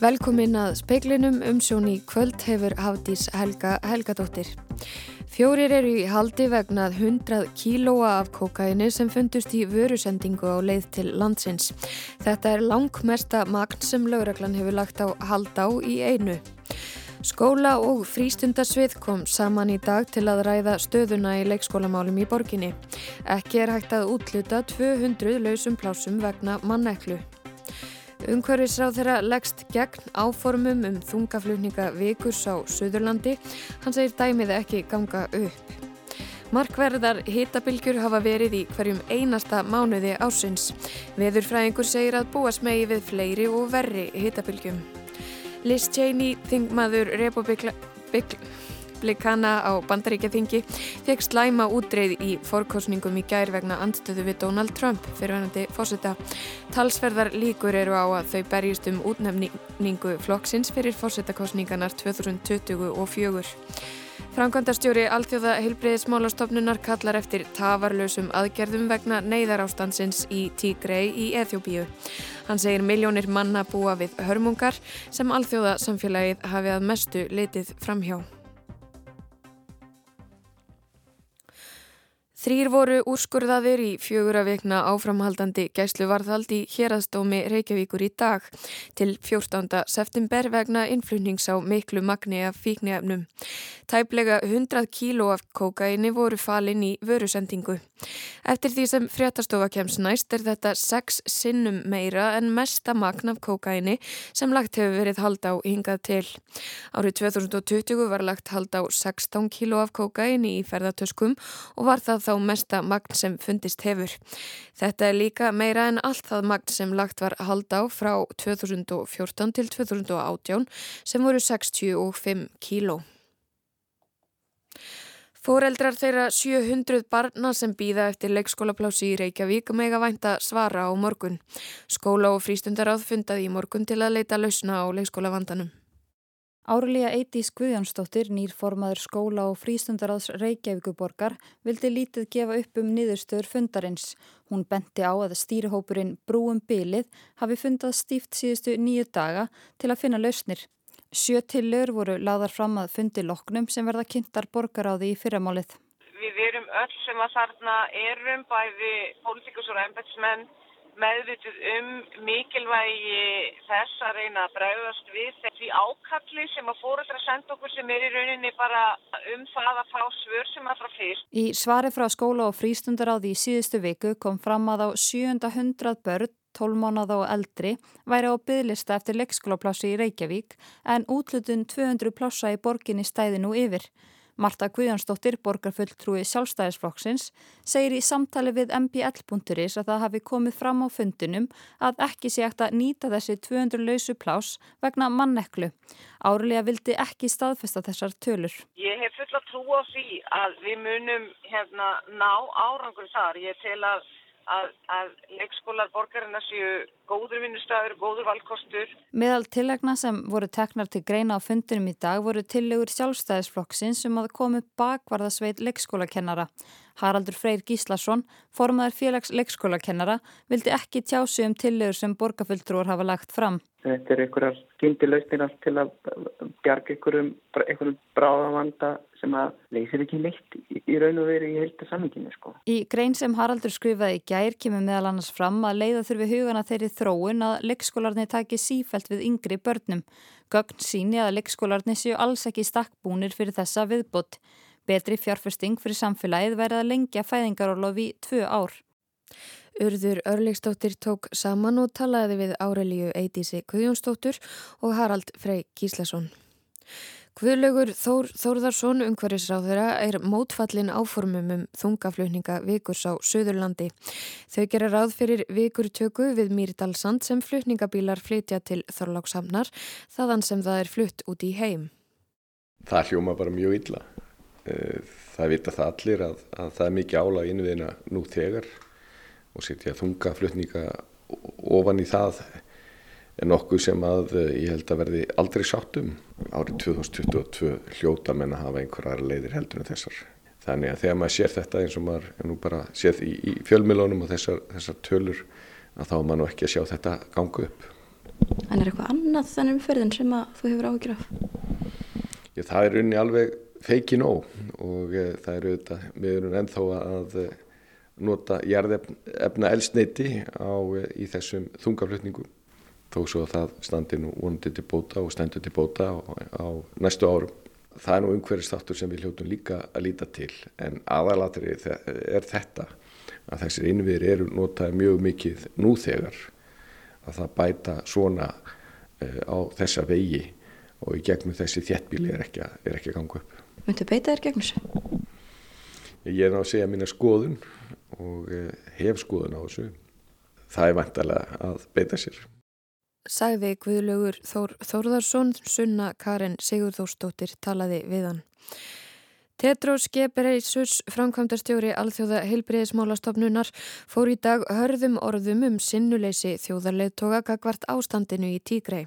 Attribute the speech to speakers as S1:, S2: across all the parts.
S1: Velkomin að speiklinum um sjóni kvöld hefur Hafdís Helga Helgadóttir. Fjórir eru í haldi vegnað 100 kílóa af kokaini sem fundust í vörusendingu á leið til landsins. Þetta er langmesta magn sem lögreglan hefur lagt á hald á í einu. Skóla og frístundarsvið kom saman í dag til að ræða stöðuna í leikskólamálum í borginni. Ekki er hægt að útluta 200 lausum plásum vegna manneklu. Ungverðisráð þeirra leggst gegn áformum um þungaflutninga vikurs á Suðurlandi. Hann segir dæmið ekki ganga upp. Markverðar hitabilgjur hafa verið í hverjum einasta mánuði ásins. Veðurfræðingur segir að búast megi við fleiri og verri hitabilgjum. Liz Cheney, þingmaður Republikla... Republikana á bandaríkjaþingi fekk slæma útreið í fórkostningum í gær vegna andstöðu við Donald Trump fyrirvænandi fósita. Talsverðar líkur eru á að þau berjist um útnefningu flokksins fyrir fósitakostninganar 2024. Framkvæmdarstjóri Alþjóða heilbreyðismálastofnunar kallar eftir tafarlausum aðgerðum vegna neyðarástansins í Tígrei í Eþjóbíu. Hann segir miljónir manna búa við hörmungar sem Alþjóða samfélagið hafi að mestu litið framhjá. Þrýr voru úrskurðaðir í fjögura vikna áframhaldandi gæsluvarðald í hérastómi Reykjavíkur í dag til 14. september vegna innflutnings á miklu magni af fíknefnum. Tæplega 100 kíló af kókaini voru falin í vörusendingu. Eftir því sem fréttastofa kemst næst er þetta 6 sinnum meira en mesta magn af kókaini sem lagt hefur verið hald á hingað til. Árið 2020 var lagt hald á 16 kíló af kókaini í ferðartöskum og var það þá mesta magn sem fundist hefur. Þetta er líka meira en allt það magn sem lagt var hald á frá 2014 til 2018 sem voru 65 kíló. Fóreldrar þeirra 700 barna sem býða eftir leikskólaplási í Reykjavík mega vænta svara á morgun. Skóla og frístundaráð fundaði í morgun til að leita lausna á leikskólavandanum.
S2: Árlega Eitís Guðjónsdóttir, nýrformaður skóla og frístundaráðs Reykjavíkuborgar, vildi lítið gefa upp um niðurstöður fundarins. Hún benti á að stýrihópurinn Brúum Bilið hafi fundað stíft síðustu nýju daga til að finna lausnir. Sjö tillur voru laðar fram að fundi loknum sem verða kynntar borgaráði í fyrramálið.
S3: Við verum öll sem að þarna erum, bæði pólitíkus og embetsmenn, meðvituð um mikilvægi þess að reyna að bregðast við því ákalli sem að fóröldra senda okkur sem er í rauninni bara um það að fá svör sem allra fyrst.
S2: Í svari frá skóla og frístundaráði í síðustu viku kom fram að á 700 börn 12 mánuða og eldri væri á bygglista eftir leikskólaplási í Reykjavík en útlutun 200 plása í borginni stæði nú yfir. Marta Guðjónsdóttir, borgarfulltrúi sjálfstæðisflokksins, segir í samtali við mbl.is að það hafi komið fram á fundinum að ekki sé eftir að nýta þessi 200 lausu plás vegna manneklu. Árilega vildi ekki staðfesta þessar tölur.
S3: Ég hef fulla trú á því að við munum hérna, ná árangur þar. Ég tel að að, að leikskólar borgarina séu góður vinnustafur, góður valkostur.
S2: Meðal tillegna sem voru teknar til greina á fundinum í dag voru tillegur sjálfstæðisflokksins sem um að komu bakvarðasveit leikskólakennara. Haraldur Freyr Gíslason, formaður félags leikskólakennara, vildi ekki tjásu um tillegur sem borgarfulltrúar hafa lagt fram.
S4: Þetta er einhverjar skindilausnir allt til að bjarga einhverjum, einhverjum bráðavanda sem að leysir ekki neitt í, raun og veri í heilta samminginu sko.
S2: Í grein sem Haraldur skrifaði í gær kemur meðal annars fram að leiða þurfi hugana þeirri þróun að leikskólarni taki sífælt við yngri börnum. Gögn síni að leikskólarni séu alls ekki stakkbúnir fyrir þessa viðbútt. Betri fjárfesting fyrir samfélagið verða lengja fæðingarólofi tvö ár.
S1: Urður Örleikstóttir tók saman og talaði við Árelíu Eidísi Guðjónsdóttur og Harald Frey Gíslason. Guðlaugur Þór, Þórðarsson, ungverðisráðura, er mótfallin áformum um þungaflutninga vikurs á Suðurlandi. Þau gera ráð fyrir vikurtöku við Mýrdalsand sem flutningabílar flytja til Þorlákshamnar, þaðan sem það er flutt út í heim.
S5: Það hljóma bara mjög illa. Eh, það vita það allir að, að það er mikið álag innviðina nú þegar og setja þungaflutninga ofan í það nokkuð sem að eh, ég held að verði aldrei sáttum. Árið 2022 hljóta menn að hafa einhverjar leiðir heldur en þessar. Þannig að þegar maður sér þetta eins og maður nú bara séð í, í fjölmilónum og þessar, þessar tölur að þá er maður ekki að sjá þetta gangu upp.
S6: En er eitthvað annað þannig umferðin sem að þú hefur áhyggjur af?
S5: Já, það er unni alveg feikin ó og e, það eru þetta, við erum ennþá að e, nota jarðefna elsneiti á, í þessum þungaflutningum þó svo að það standi nú vonandi til bóta og stendur til bóta á, á næstu árum. Það er nú umhverfistáttur sem við hljóttum líka að líta til en aðalatri er þetta að þessir innviðir eru notaði mjög mikið nú þegar að það bæta svona uh, á þessa vegi og í gegnum þessi þjettbíli er ekki, er ekki að ganga upp.
S6: Möntu beita þér gegnum þessu?
S5: Ég er ná að segja mína skoðun og uh, hef skoðun á þessu. Það er vantalega að beita sér.
S1: Sæði Guðlaugur Þór Þórðarsson, Sunna Karin Sigurþórsdóttir talaði við hann. Tetros Gebreisus, framkvæmdarstjóri alþjóða heilbreyðismálastofnunar, fór í dag hörðum orðum um sinnuleysi þjóðarleðtoga gagvart ástandinu í tígrei.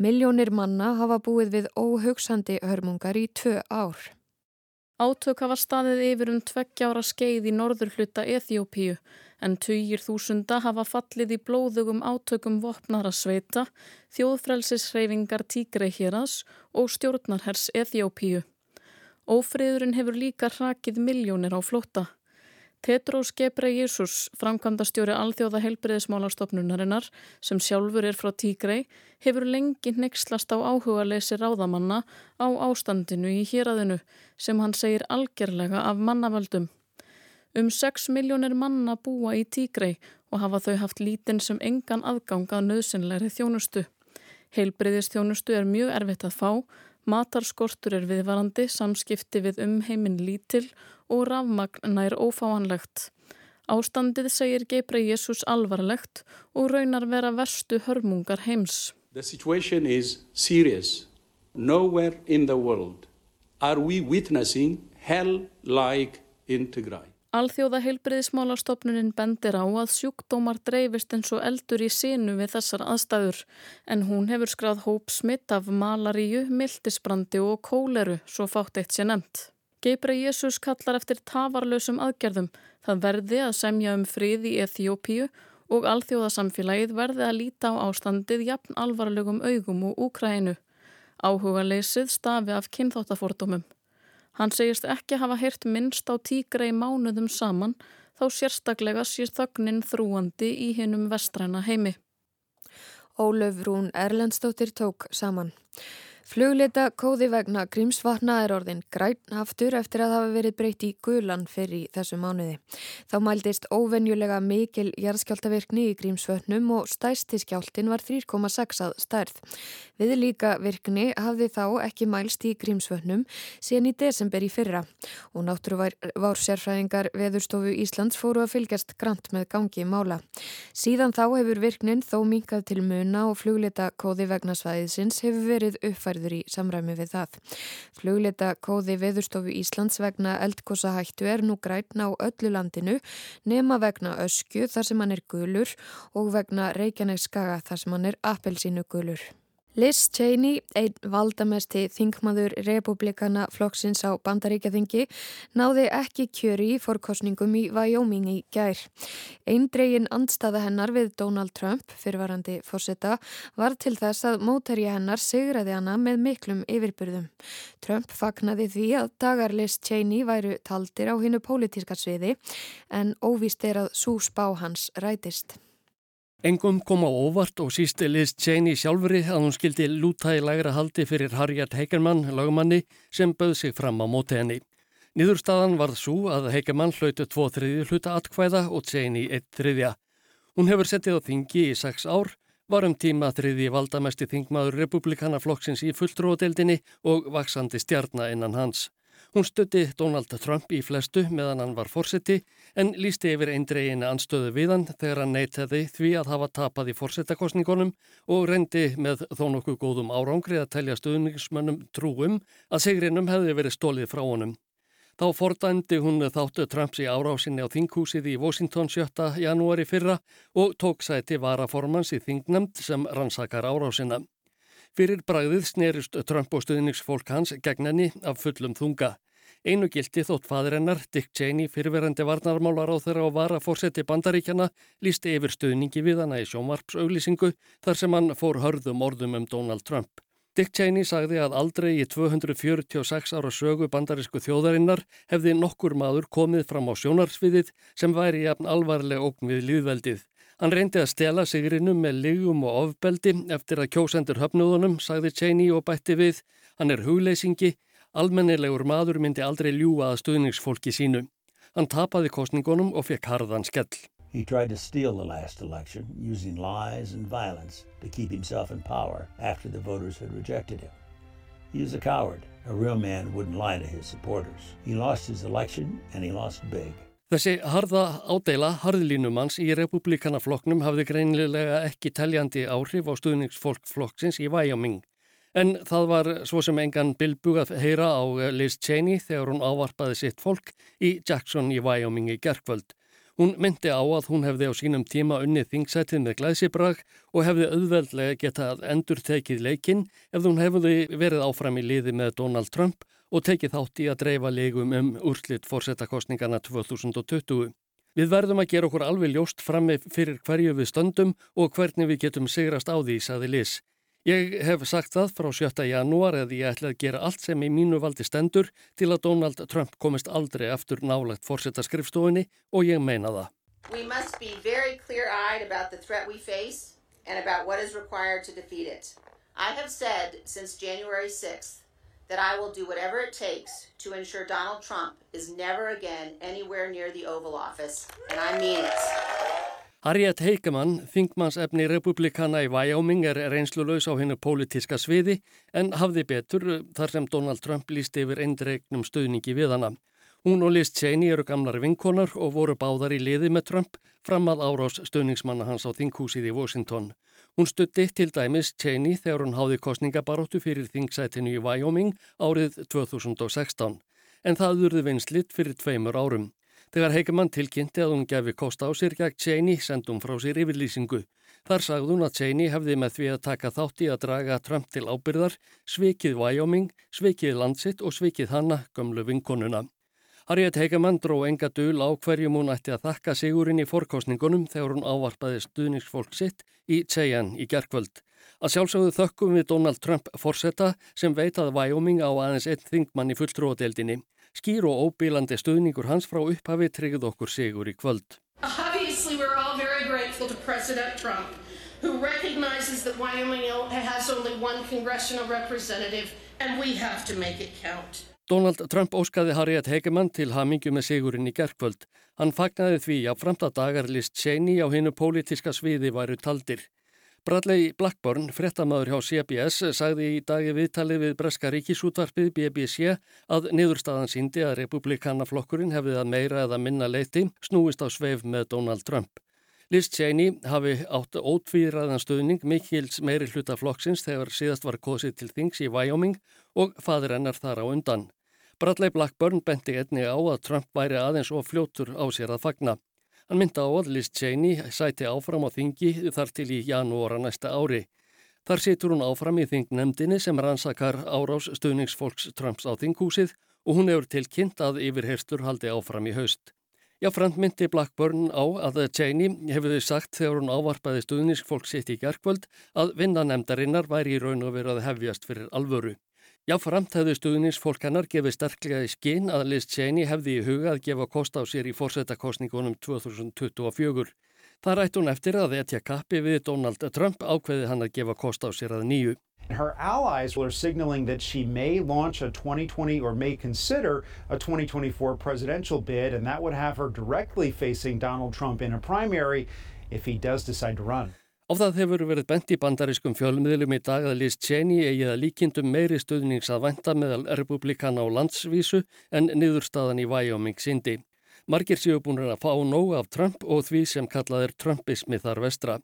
S1: Miljónir manna hafa búið við óhugsandi hörmungar í tvö ár.
S7: Átök hafa staðið yfir um tveggjára skeið í norður hluta Eþjópíu en tugir þúsunda hafa fallið í blóðugum átökum vopnara sveita, þjóðfrelsisreifingar tígrei héras og stjórnarhers Eþjópíu. Ófriðurinn hefur líka hrakið miljónir á flótta. Tetrós Gebre Jésús, framkvæmdastjóri alþjóða helbriðismálastofnunarinnar, sem sjálfur er frá Tígrei, hefur lengi nexlast á áhuga leysi ráðamanna á ástandinu í hýraðinu sem hann segir algerlega af mannavöldum. Um 6 miljónir manna búa í Tígrei og hafa þau haft lítinn sem engan aðgang að nöðsynleiri þjónustu. Heilbriðistjónustu er mjög erfitt að fá Matarskortur er viðvarandi, samskipti við umheimin lítil og rafmagn nær ófáanlegt. Ástandið segir Gebre Jésús alvarlegt og raunar vera verstu hörmungar heims.
S8: The situation is serious. Nowhere in the world are we witnessing hell like in Tigray.
S7: Alþjóða heilbriðismálastofnunin bendir á að sjúkdómar dreifist eins og eldur í sinu við þessar aðstæður en hún hefur skráð hóp smitt af malaríu, mildisbrandi og kóleru svo fátt eitt sé nefnt. Geibra Jésús kallar eftir tafarlausum aðgerðum. Það verði að semja um frið í Eþjópíu og alþjóðasamfélagið verði að líta á ástandið jafn alvarlegum augum og Úkrænu. Áhuga leysið stafi af kynþáttafordómum. Hann segist ekki hafa heyrt minnst á tígra í mánuðum saman þá sérstaklega sér þögnin þrúandi í hinnum vestræna heimi.
S1: Ólöf Rún Erlendstóttir tók saman. Fluglita kóði vegna Grímsvatna er orðin græn aftur eftir að hafa verið breytt í gulan fyrir þessu mánuði. Þá mældist óvenjulega mikil jarðskjáltavirkni í Grímsvötnum og stæstiskjáltin var 3,6 að stærð. Við líka virkni hafði þá ekki mælst í Grímsvötnum síðan í desember í fyrra og náttúruvár sérfræðingar veðurstofu Íslands fóru að fylgjast grant með gangi mála. Síðan þá hefur virknin þó minkað til muna og fluglita kóði vegna svæðisins hefur verið uppfærið verður í samræmi við það. Fluglita kóði veðurstofu Íslands vegna eldkosa hættu er nú grætna á öllu landinu nema vegna öskju þar sem hann er gulur og vegna Reykjanes skaga þar sem hann er appelsínu gulur. Liz Cheney, einn valdamesti þingmaður republikana flokksins á bandaríkjaþingi, náði ekki kjöri í forkostningum í Wyoming í gær. Eindregin andstaða hennar við Donald Trump, fyrvarandi fórseta, var til þess að mótæri hennar sigraði hana með miklum yfirbyrðum. Trump fagnaði því að dagar Liz Cheney væru taldir á hinnu pólitíska sviði en óvist er að svo spá hans rætist.
S9: Engum kom á óvart og sísti Liz Cheney sjálfri að hún skildi lúta í lægra haldi fyrir Harriet Heikermann, lagmanni, sem bauð sig fram á móti henni. Nýðurstaðan varð svo að Heikermann hlautu tvo þriðju hluta atkvæða og Cheney eitt þriðja. Hún hefur settið á þingi í sex ár, var um tíma þriðji valdamesti þingmaður republikana flokksins í fulltrúadeildinni og vaksandi stjarnar innan hans. Hún stutti Donald Trump í flestu meðan hann var fórseti en lísti yfir eindreginu anstöðu við hann þegar hann neytaði því að hafa tapað í fórsetakostningunum og reyndi með þó nokkuð góðum árangri að telja stöðningsmönnum trúum að sigrinum hefði verið stólið frá honum. Þá fordæmdi hún þáttu Trumps í árásinni á þinghúsið í Washington 7. janúari fyrra og tók sæti varaformans í þingnemnd sem rannsakar árásina. Fyrir bragðið snerist Trump og stuðningsfólk hans gegn henni af fullum þunga. Einu gildi þótt fadirinnar, Dick Cheney, fyrirverandi varnarmálar á þeirra og var að fórseti bandaríkjana, lísti yfir stuðningi við hana í sjónvarpsauglýsingu þar sem hann fór hörðum orðum um Donald Trump. Dick Cheney sagði að aldrei í 246 ára sögu bandarísku þjóðarinnar hefði nokkur maður komið fram á sjónarsviðið sem væri jafn alvarleg ógn við líðveldið. Hann reyndi að stela sigrinum með ligum og ofbeldi eftir að kjósendur höfnuðunum, sagði Cheney og bætti við. Hann er hugleysingi, almennilegur maður myndi aldrei ljúa að stuðningsfólki sínu. Hann tapaði kostningunum og fekk harðan skell.
S10: He tried to steal the last election using lies and violence to keep himself in power after the voters had rejected him. He is a coward. A real man wouldn't lie to his supporters. He lost his election and he lost big.
S9: Þessi harða ádeila harðlínumanns í republikanaflokknum hafði greinilega ekki teljandi áhrif á stuðningsfólkflokksins í Wyoming. En það var svo sem engan bilbug að heyra á Liz Cheney þegar hún ávarpaði sitt fólk í Jackson í Wyoming í gerkvöld. Hún myndi á að hún hefði á sínum tíma unnið þingsætið með glæsibrag og hefði auðveldlega getað endur tekið leikinn ef hún hefði verið áfram í liði með Donald Trump og tekið þátt í að dreifa legum um úrslitt fórsetakostningarna 2020. Við verðum að gera okkur alveg ljóst frammi fyrir hverju við stöndum og hvernig við getum sigrast á því, saði Liz. Ég hef sagt það frá 7. janúar eða ég ætla að gera allt sem í mínu valdi stendur til að Donald Trump komist aldrei eftir nálagt fórsetaskrifstofinni og ég meina það. We must be very clear-eyed about the threat we face and about what is required to defeat it. I have said since January 6th that I will do whatever it takes to ensure Donald Trump is never again anywhere near the Oval Office, and I mean it. Harriet Heikemann, þingmannsefni republikana í Wyoming, er reynslulös á hennu pólitíska sviði en hafði betur þar sem Donald Trump líst yfir eindregnum stöðningi við hana. Hún og Liz Cheney eru gamlar vinkonar og voru báðar í liði með Trump fram að árás stöðningsmanna hans á þinghúsið í Washington. Hún stutti til dæmis Cheney þegar hún háði kostningabaróttu fyrir þingsætinu í Wyoming árið 2016 en það urði vinslitt fyrir tveimur árum. Þegar Heikemann tilkynnti að hún gefi kost á sér gegn Cheney sendum frá sér yfirlýsingu. Þar sagði hún að Cheney hefði með því að taka þátt í að draga Trump til ábyrðar, svikið Wyoming, svikið landsitt og svikið hanna, gömlu vinkonuna. Harriet Hegemann dró enga dul á hverjum hún ætti að þakka sigurinn í forkostningunum þegar hún ávarpaði stuðningsfólk sitt í Cheyenne í gerkvöld. Að sjálfsögðu þökkum við Donald Trump forsetta sem veit að Wyoming á aðeins einn þingmann í fulltróðdeldinni. Skýr og óbílandi stuðningur hans frá upphafi tryggð okkur sigur í kvöld. Obviously we're all very grateful to President Trump who recognizes that Wyoming has only one congressional representative and we have to make it count. Donald Trump óskaði Harriet Hegemann til hamingju með sigurinn í gerkvöld. Hann fagnaði því að framta dagarlist Cheney á hinnu pólitiska sviði væru taldir. Bradley Blackburn, frettamæður hjá CBS, sagði í dagi viðtalið við Breska ríkisútvarpið BBC að niðurstaðan síndi að republikanaflokkurinn hefði að meira eða minna leiti snúist á sveif með Donald Trump. Liz Cheney hafi átt ótvíðræðan stuðning mikils meiri hluta flokksins þegar síðast var kosið til þings í Wyoming og fadur hennar þar á undan. Bradley Blackburn benti einni á að Trump væri aðeins og fljótur á sér að fagna. Hann myndi á að Liz Cheney sæti áfram á þingi þar til í janúara næsta ári. Þar situr hún áfram í þingnemdini sem rannsakar árás stuðningsfolks Trumps á þinghúsið og hún hefur tilkynnt að yfirherstur haldi áfram í haust. Jáframt myndi Blackburn á að Cheney hefði sagt þegar hún ávarpaði stuðningsfolk sitt í gerkvöld að vinnanemdarinnar væri í raun og verið að hefjast fyrir alvöru. Já, framt hefðu stuðningsfólk hennar gefið sterklega í skinn að Liz Cheney hefði í huga að gefa kost á sér í fórsetakostningunum 2024. Það rætt hún eftir að etja kappi við Donald Trump ákveði hann að gefa kost á sér að nýju.
S11: Her allies were signaling that she may launch a 2020 or may consider a 2024 presidential bid and that would have her directly facing Donald Trump in a primary if he does decide to run.
S9: Á það hefur verið bent í bandarískum fjölmiðlum í dag að Liz Cheney eigi að líkindum meiri stuðnings að venda meðal republikana á landsvísu en niðurstaðan í Wyoming síndi. Margir séu búin að fá nóg af Trump og því sem kallað er Trumpismi þar vestra.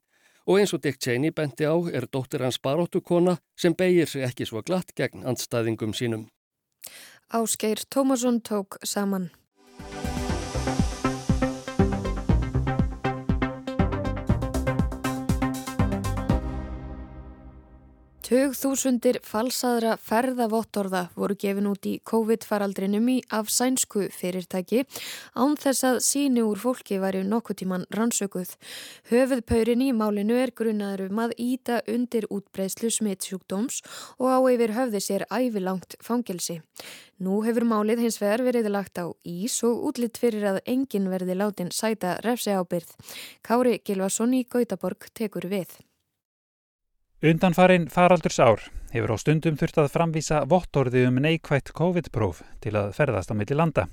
S9: Og eins og Dick Cheney benti á er dóttir hans baróttukona sem beigir sig ekki svo glatt gegn andstæðingum sínum.
S1: Ásgeir Tómasson tók saman. Tög þúsundir falsaðra ferðavottorða voru gefin út í COVID-faraldrinum í af sænsku fyrirtæki án þess að síni úr fólki væri nokkuð tíman rannsökuð. Höfuðpaurin í málinu er grunnaður um að íta undir útbreyslu smittsjúkdóms og á yfir höfði sér ævilangt fangelsi. Nú hefur málið hins vegar verið lagt á ís og útlitt fyrir að engin verði látin sæta refsi ábyrð. Kári Gilvason í Gautaborg tekur við.
S12: Undanfarin faraldurs ár hefur á stundum þurft að framvísa vottorði um neikvætt COVID-próf til að ferðast á milli landa.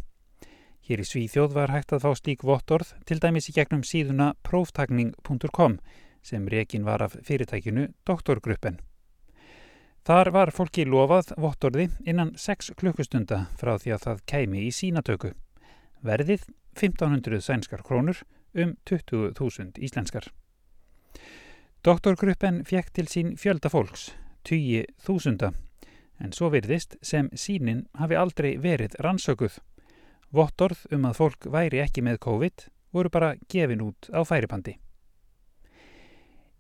S12: Hér í Svíþjóð var hægt að fá slík vottorð til dæmis í gegnum síðuna próftakning.com sem rekin var af fyrirtækinu Doktorgruppen. Þar var fólki lofað vottorði innan 6 klukkustunda frá því að það kæmi í sínatöku. Verðið 1500 sænskar krónur um 20.000 íslenskar. Doktorgruppen fjekk til sín fjölda fólks, tugi þúsunda, en svo virðist sem sínin hafi aldrei verið rannsökuð. Vottorð um að fólk væri ekki með COVID voru bara gefin út á færipandi.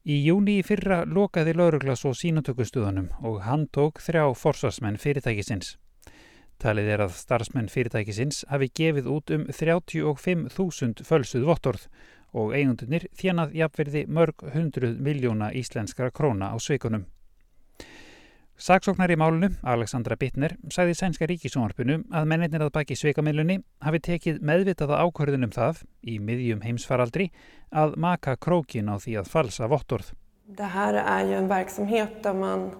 S12: Í júni fyrra lokaði laurugla svo sínatökustuðunum og hann tók þrjá forsvarsmenn fyrirtækisins. Talið er að starfsmenn fyrirtækisins hafi gefið út um 35.000 fölsuð vottorð og eigundunir þjánað jafnverði mörg hundruð miljóna íslenskara króna á sveikunum. Saksóknar í málunu, Alexandra Bittner, sæði sænska ríkisónarpunu að mennirnir að baki sveikamilunni hafi tekið meðvitaða ákvörðunum það, í miðjum heimsfaraldri, að maka krókin á því að falsa vottorð.
S13: Det här är ju en verksamhet där man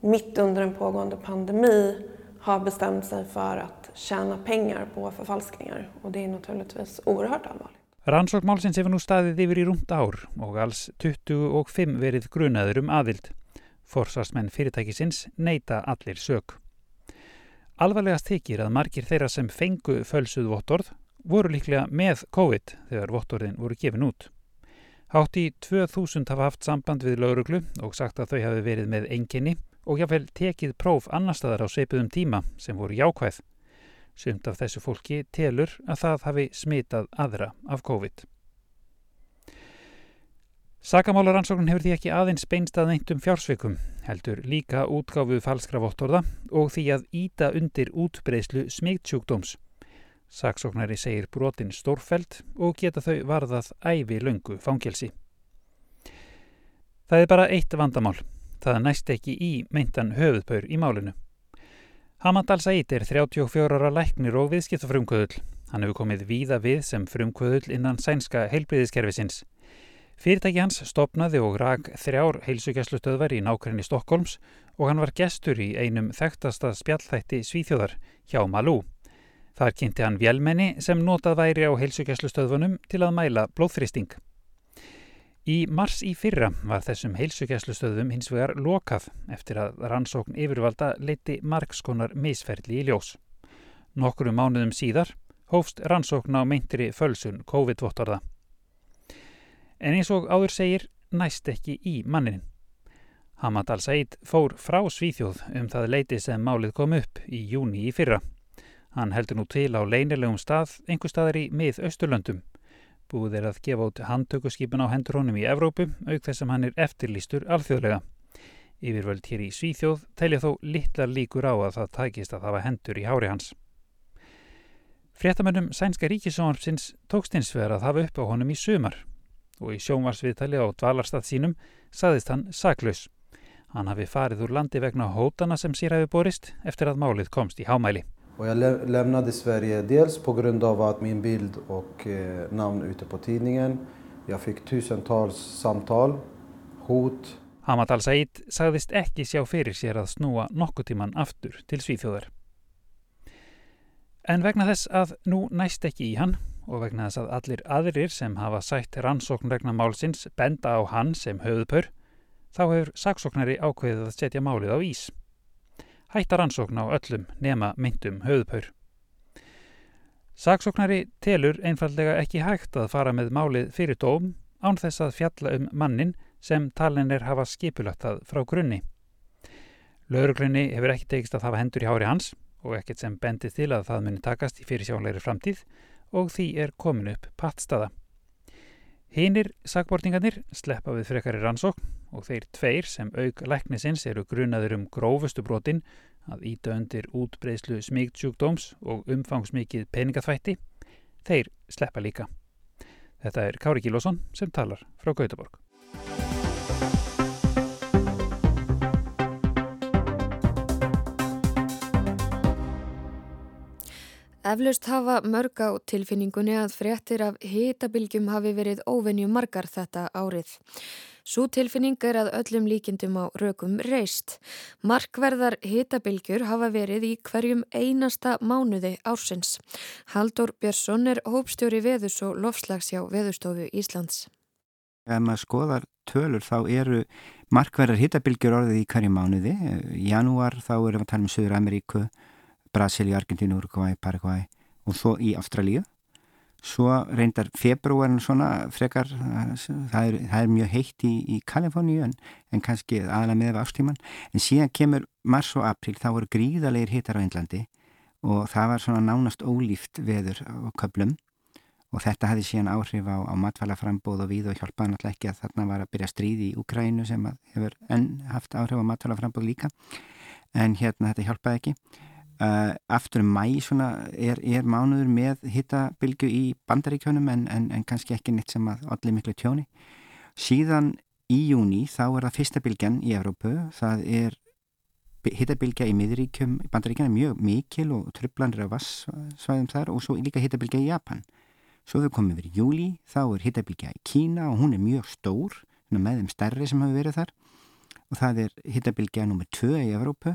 S13: mitt under en pågående pandemi har bestämt sig för att tjäna pengar på förfalskningar och det är naturligtvis oerhört allvarligt.
S12: Rannsókmálsins hefur nú staðið yfir í rúmt ár og alls 25 verið grunaður um aðild. Forsvarsmenn fyrirtækisins neyta allir sög. Alvarlegast tekir að margir þeirra sem fengu fölsuð vottorð voru líklega með COVID þegar vottorðin voru gefin út. Hátt í 2000 hafa haft samband við lauruglu og sagt að þau hafi verið með enginni og jáfnvel tekið próf annar staðar á seipuðum tíma sem voru jákvæð. Sumt af þessu fólki telur að það hafi smitað aðra af COVID. Sakamálaransóknun hefur því ekki aðeins beinstað neintum fjársveikum, heldur líka útgáfu falskra vottorða og því að íta undir útbreyslu smigtsjúkdóms. Saksóknari segir brotin stórfæld og geta þau varðað æfi löngu fangelsi. Það er bara eitt vandamál. Það næst ekki í meintan höfuðpaur í málinu. Hamad Al-Said er 34 ára læknir og viðskiptafrumkvöðull. Hann hefur komið víða við sem frumkvöðull innan sænska heilbriðiskerfisins. Fyrirtæki hans stopnaði og rak þrjár heilsugjastlustöðvar í nákrenni Stokkólms og hann var gestur í einum þekktasta spjallþætti Svíþjóðar hjá Malú. Þar kynnti hann vélmenni sem notað væri á heilsugjastlustöðvunum til að mæla blóðþristing. Í mars í fyrra var þessum heilsugjæslustöðum hins vegar lokað eftir að rannsókn yfirvalda leiti margskonar misferðli í ljós. Nokkru mánuðum síðar hófst rannsókn á meintri fölsun COVID-vottorða. En eins og áður segir næst ekki í mannin. Hamad al-Said fór frá Svíþjóð um það leiti sem málið kom upp í júni í fyrra. Hann heldur nú til á leinilegum stað einhver staðar í mið-austurlöndum Búið er að gefa út handtökuskipin á hendur honum í Evrópu, auk þess að hann er eftirlýstur alþjóðlega. Yfirvöld hér í Svíþjóð telja þó litlar líkur á að það tækist að hafa hendur í hári hans. Fréttamönnum Sænska ríkisónarpsins tókst hins vegar að hafa upp á honum í sumar og í sjónvarsviðtali á dvalarstað sínum saðist hann saklaus. Hann hafi farið úr landi vegna hótana sem sér hafi borist eftir að málið komst í hámæli.
S14: Och jag lämnade Sverige dels på grund av att min bild och eh, namn ute på tidningen. Jag fick tusentals samtal, hot.
S12: Hamad al-Said sagðist ekki sjá fyrir sér að snúa nokkuð tíman aftur til Svíþjóðar. En vegna þess að nú næst ekki í hann og vegna þess að allir aðrir sem hafa sætt rannsókn vegna málsins benda á hann sem höfðpör, þá hefur saksóknari ákveðið að setja málið á ís hætta rannsókn á öllum nema myndum höfðpör. Saksóknari telur einfallega ekki hægt að fara með málið fyrir dóm án þess að fjalla um mannin sem talinir hafa skipulattað frá grunni. Lauruglunni hefur ekki tekist að hafa hendur í hári hans og ekkert sem bendið til að það muni takast í fyrirsjónleiri framtíð og því er komin upp pattstaða. Hinnir sagbortingarnir sleppa við frekari rannsókn og þeir tveir sem auk læknisins eru grunaður um grófustu brotin að íta undir útbreyslu smíktsjúkdóms og umfangsmikið peningaþvætti, þeir sleppa líka. Þetta er Kári Kílosson sem talar frá Gautaborg.
S1: Eflaust hafa mörg á tilfinningunni að fréttir af hitabilgjum hafi verið óvenju margar þetta árið. Svo tilfinning er að öllum líkindum á rökum reist. Markverðar hitabilgjur hafa verið í hverjum einasta mánuði ársins. Haldur Björnsson er hópstjóri veðus og lofslagsjá veðustofu Íslands.
S15: Ef maður skoðar tölur þá eru markverðar hitabilgjur orðið í hverjum mánuði. Janúar þá erum við að tala um Söður Ameríku Brasilíu, Argentínu, Uruguay, Paraguay og svo í Ástralíu. Svo reyndar februarin svona frekar, það er, það er mjög heitt í, í Kaliforníu en, en kannski aðalega með ástíman. En síðan kemur mars og april, þá voru gríðalegir hittar á Índlandi og það var svona nánast ólíft veður á köplum og þetta hafði síðan áhrif á, á matvælaframbóð og við og hjálpaði náttúrulega ekki að þarna var að byrja stríð í Ukrænu sem hefur enn haft áhrif á matvælaframbóð líka en hérna þetta hjálpaði ekki Uh, aftur um mæ er, er mánuður með hittabilgu í bandaríkjónum en, en, en kannski ekki neitt sem að allir miklu tjóni. Síðan í júni þá er það fyrsta bilgjan í Evrópu, það er hittabilgja í miðuríkjum í bandaríkjónum mjög mikil og trublanir af vassvæðum þar og svo líka hittabilgja í Japan. Svo við komum við í júli, þá er hittabilgja í Kína og hún er mjög stór, með þeim stærri sem hafa verið þar og það er hittabilgja nr. 2 í Evrópu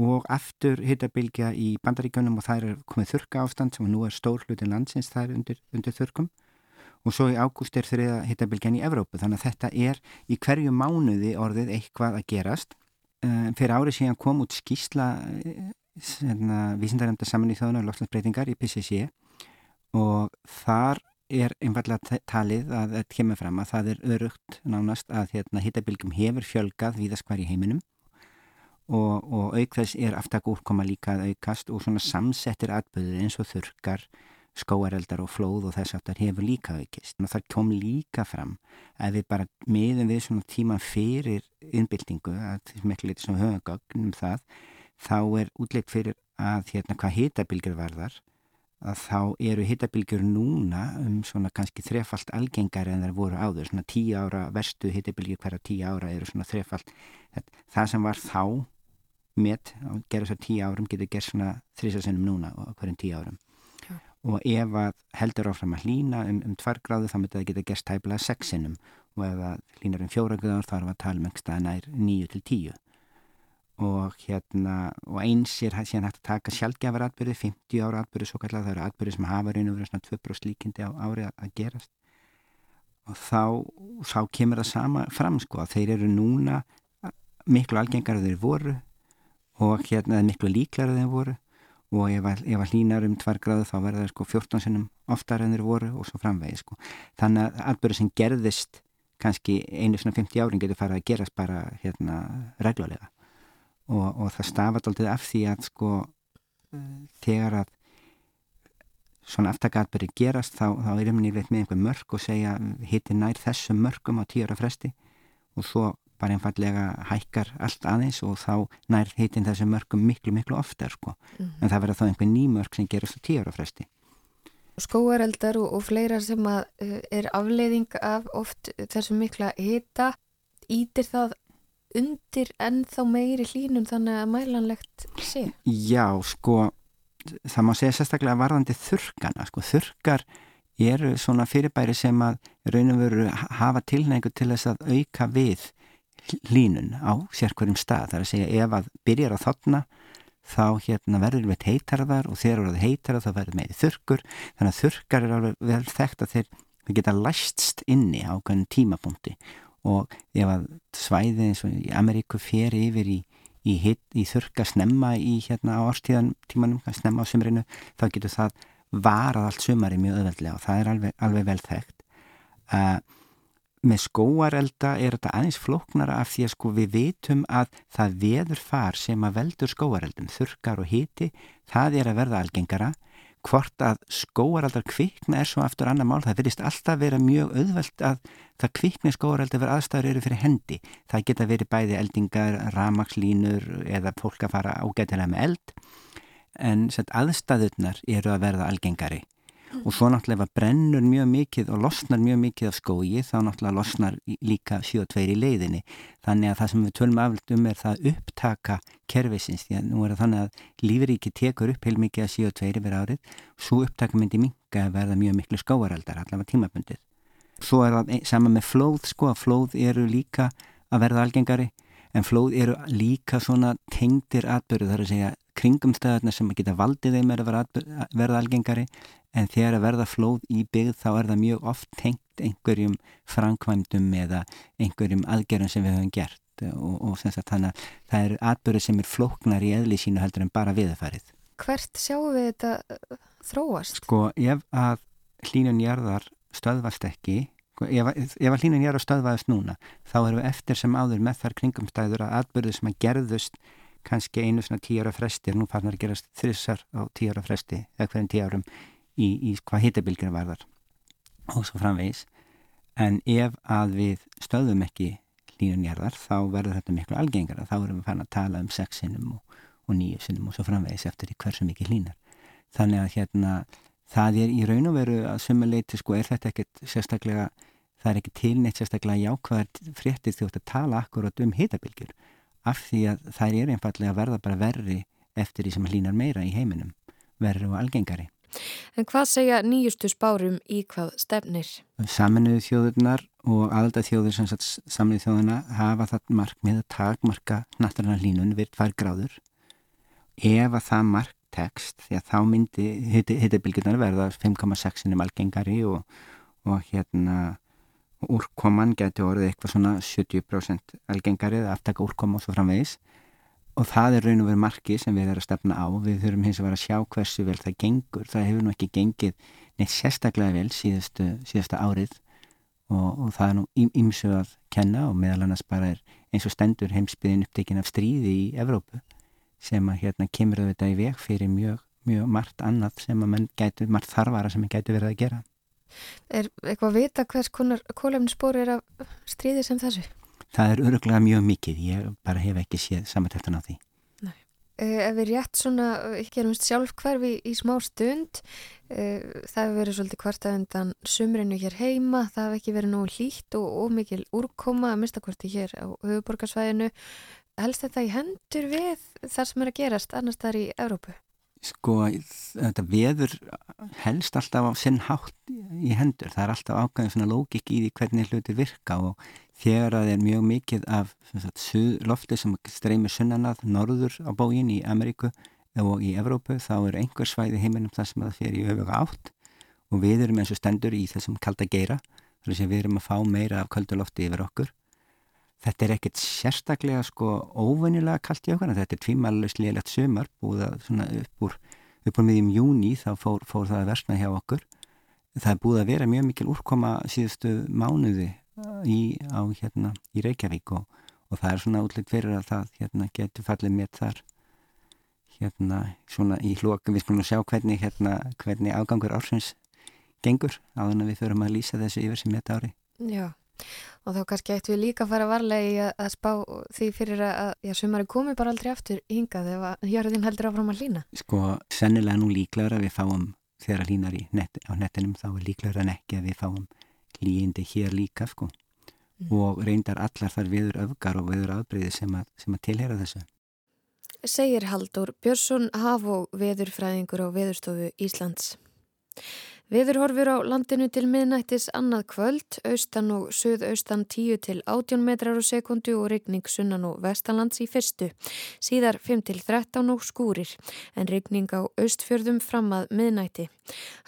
S15: og aftur hittabilgja í bandaríkjunum og það er komið þurka ástand sem nú er stór hlutin landsins það er undir, undir þurkum og svo í ágúst er þriða hittabilgjan í Evrópu þannig að þetta er í hverju mánuði orðið eitthvað að gerast. Uh, fyrir árið síðan kom út skísla eh, vísindarönda saman í þjóðunar lofslagsbreytingar í PCC og þar er einfallega talið að þetta kemur fram að það er örugt nánast að hérna, hittabilgjum hefur fjölgað víðast hver í heiminum og, og auk þess er aftak úrkoma líka að aukast og svona samsettir atbyrðir eins og þurkar, skóareldar og flóð og þess aftar hefur líka aukist. Og það kom líka fram að við bara miðum við svona tíman fyrir innbyltingu, að þessum ekki litið svona höfugögnum það, þá er útleitt fyrir að hérna hvað hitabilgjur varðar að þá eru hittabilgjur núna um svona kannski þrefalt algengari en það voru áður, svona tíu ára verstu hittabilgjur hverja tíu ára eru svona þrefalt það sem var þá met að gera þessar tíu árum getur gert svona þrísasinnum núna á hverjum tíu árum. Já. og ef að heldur áfram að hlýna um, um tvær gráðu þá myndir það geta gert tæplega sexinum og ef það hlýnar um fjóra gráður þá erum við að tala um einhverstað nær nýju til tíu. Og hérna og eins er hérna hægt að taka sjálfgjafar atbyrði, 50 ára atbyrði svo kallar það eru atbyrði sem hafa reynið verið svona 2% líkindi á ári að, að gerast. Og þá, þá kemur það sama fram sko að þeir eru núna miklu algengar að þeir voru og hérna miklu líklar að þeim voru. Og ef að hlínar um tvær gráðu þá verða það sko 14 sinnum oftar en þeir voru og svo framvegi sko. Þannig að atbyrðu sem gerðist kannski einu svona 50 árin getur farið að gerast bara hérna reglulega. Og, og það stafat alltaf af því að sko þegar að svona aftakatbyrði gerast þá, þá er um nýrveit með einhver mörg og segja hitti nær þessum mörgum á tíura fresti. Og svo bara einfallega hækkar allt aðeins og þá nær heitin þessi mörgum miklu, miklu oftar sko. Mm -hmm. En það verður þá einhver nýmörg sem gerast á tíu ára fresti.
S1: Skóareldar og, og fleira sem að uh, er afleiðing af oft þessu mikla hita, ítir það undir en þá meiri hlínum þannig að mælanlegt sé?
S15: Já, sko, það má segja sérstaklega varðandi þurkana, sko, þurkar eru svona fyrirbæri sem að raun og veru hafa tilnægu til þess að auka við hlínun á sérkverjum stað. Það er að segja ef að byrjar að þotna þá hérna, verður við heitarðar og þegar það heitarðar þá verður meiri þurkur þannig að þurkar er alveg vel þekkt að þeir, geta læstst inni á hvernig tímapunkti. Og ef að svæði eins og í Ameríku fer yfir í, í, hit, í þurka snemma í hérna á árstíðan tímanum, snemma á sumrinu þá getur það varað allt sumari mjög öðveldlega og það er alveg, alveg vel þekkt. Uh, með skóarelda er þetta aðeins flóknara af því að sko við vitum að það veður far sem að veldur skóareldum, þurkar og hiti, það er að verða algengara. hvort að skóaraldar kvikna er svo aftur annar mál, það verðist alltaf vera mjög auðvelt að það kvikni skóaraldar verið aðstæður eru fyrir hendi. Það geta verið bæði eldingar, ramakslínur eða fólk að fara ágætilega með eld. En aðstæðurnar eru að verða algengari og svo náttúrulega brennur mjög mikið og losnar mjög mikið af skói þá náttúrulega losnar líka 7-2 í leiðinni. Þannig að það sem við tölum aflut um er það upptaka kervisins því að nú er það þannig að lífriki tekur upp heil mikið af 7-2 yfir árið. Svo upptaka myndi minga að verða mjög miklu skóaraldar allavega tímabundið. Svo er það sama með flóð sko að flóð eru líka að verða algengari en flóð eru líka svona tengdir atbyrðu þar að segja kringumstæðarna sem að geta valdið þeim er að verða algengari en þegar að verða flóð í byggð þá er það mjög oft tengt einhverjum framkvæmdum eða einhverjum aðgerðum sem við höfum gert og, og þannig að það er atbyrðu sem er flóknar í eðli sínu heldur en bara viðfarið.
S1: Hvert sjáum við þetta uh, þróast?
S15: Sko ef að hlínun jarðar stöðvast ekki, sko, ef, að hlínun jarðar stöðvaðast núna þá erum við eftir sem áður með þar kringumstæður að atbyrðu sem að gerðust kannski einu svona tíu ára fresti nú farnar að gerast þrissar á tíu ára fresti eða hverjum tíu árum í, í hvað hittabilgjur varðar og svo framvegis. En ef að við stöðum ekki línunjarðar þá verður þetta miklu algengara. Þá erum við fann að tala um sexinum og, og nýju sinum og svo framvegis eftir hversu mikið línar þannig að hérna það er í raun og veru að sumuleiti sko er þetta ekkert sérstaklega það er ekki tilneitt sérstaklega jákvæðar fréttið því að tala akkurat um hittabilgjur af því að það er einfallega verða bara verri eftir því sem línar meira í heiminum verri og algengari
S1: En hvað segja nýjustu spárum í hvað stefnir?
S15: Saminuðu þjóðurnar og aðalda þjóður sem saminuðu þjóðuna hafa það markmið að takmarka náttúrulega línun við tvær gráður. Ef að það mark tekst, því að þá myndi hittabilgjurnar verða 5,6 um algengari og, og hérna úrkoman getur orðið eitthvað svona 70% algengari eða aftaka úrkoma og svo framvegis og það er raun og verið marki sem við erum að stefna á. Við þurfum hins að vera að sjá hversu vel það gengur. Það hefur nú ekki gengið neitt sérstaklega vel síðustu, síðustu árið. Og, og það er nú ímsu að kenna og meðal annars bara er eins og stendur heimsbyðin upptekin af stríði í Evrópu sem að hérna kemur auðvitað í veg fyrir mjög, mjög margt annað sem að mann gætu, margt þarfara sem mann gætu verið að gera.
S1: Er eitthvað að vita hvers konar kólefnisspor er af stríði sem þessu?
S15: Það er öruglega mjög mikið, ég bara hef ekki séð samantættan á því.
S1: Nei. Eh, ef við rétt svona, ekki erum sjálf hverfi í smá stund, eh, það hefur verið svolítið kvarta undan sumrinu hér heima, það hefur ekki verið nógu hlýtt og ómikil úrkoma að mista kvarti hér á höfuborgarsvæðinu. Helst þetta í hendur við þar sem er að gerast annars þar í Európu?
S15: Sko, þetta veður helst alltaf á sinn hátt í hendur. Það er alltaf ákveðin svona lógik í því hvernig hluti virka og þegar það er mjög mikið af lofti sem streymir sunnanað norður á bógin í Ameríku og í Evrópu þá er einhver svæði heiminum það sem það fer í öfuga átt og við erum eins og stendur í þessum kalda geira þannig að við erum að fá meira af kaldulofti yfir okkur. Þetta er ekkert sérstaklega sko óvenilega kallt í okkur en þetta er tvímælulegst liðlegt sömar búið að svona upp úr úr miðjum júni þá fór, fór það að versna hjá okkur. Það er búið að vera mjög mikil úrkoma síðustu mánuði í, á, hérna, í Reykjavík og, og það er svona útlitt fyrir að það hérna, getur fallið mér þar hérna svona í hlokum við skulum sjá hvernig, hérna, hvernig ágangur ársins gengur á þannig að við förum að lýsa þessu yfir sem þetta ári.
S1: Já og þá kannski ættum við líka að fara varlega í að, að spá því fyrir að já, sumari komi bara aldrei aftur hingað ef að hjörðin heldur áfram að lína.
S15: Sko sennilega nú líklar að við fáum þegar að línar net, á nettinum þá er líklar en ekki að við fáum líindi hér líka sko mm. og reyndar allar þar viður öfgar og viður aðbreyði sem að, sem að tilhera þessu.
S1: Segir Haldur Björnsson haf og veðurfræðingur á Veðurstofu Íslands. Veður horfur á landinu til miðnættis annað kvöld, austan og söðaustan 10 til 18 metrar á sekundu og regning sunnan og vestanlands í fyrstu. Síðar 5 til 13 og skúrir, en regning á austfjörðum fram að miðnætti.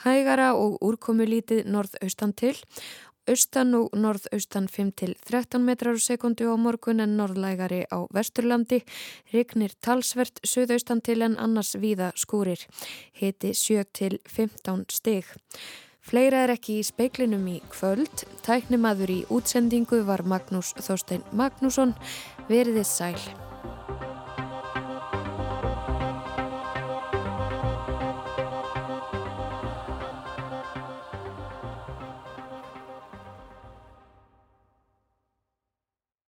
S1: Hægara og úrkomu lítið norðaustan til Austan og norðaustan 5-13 metrar á sekundu á morgun en norðlægari á vesturlandi. Rignir talsvert söðaustan til en annars víða skúrir. Hiti 7-15 stig. Fleira er ekki í speiklinum í kvöld. Tæknimaður í útsendingu var Magnús Þorstein Magnússon. Veriðið sæl.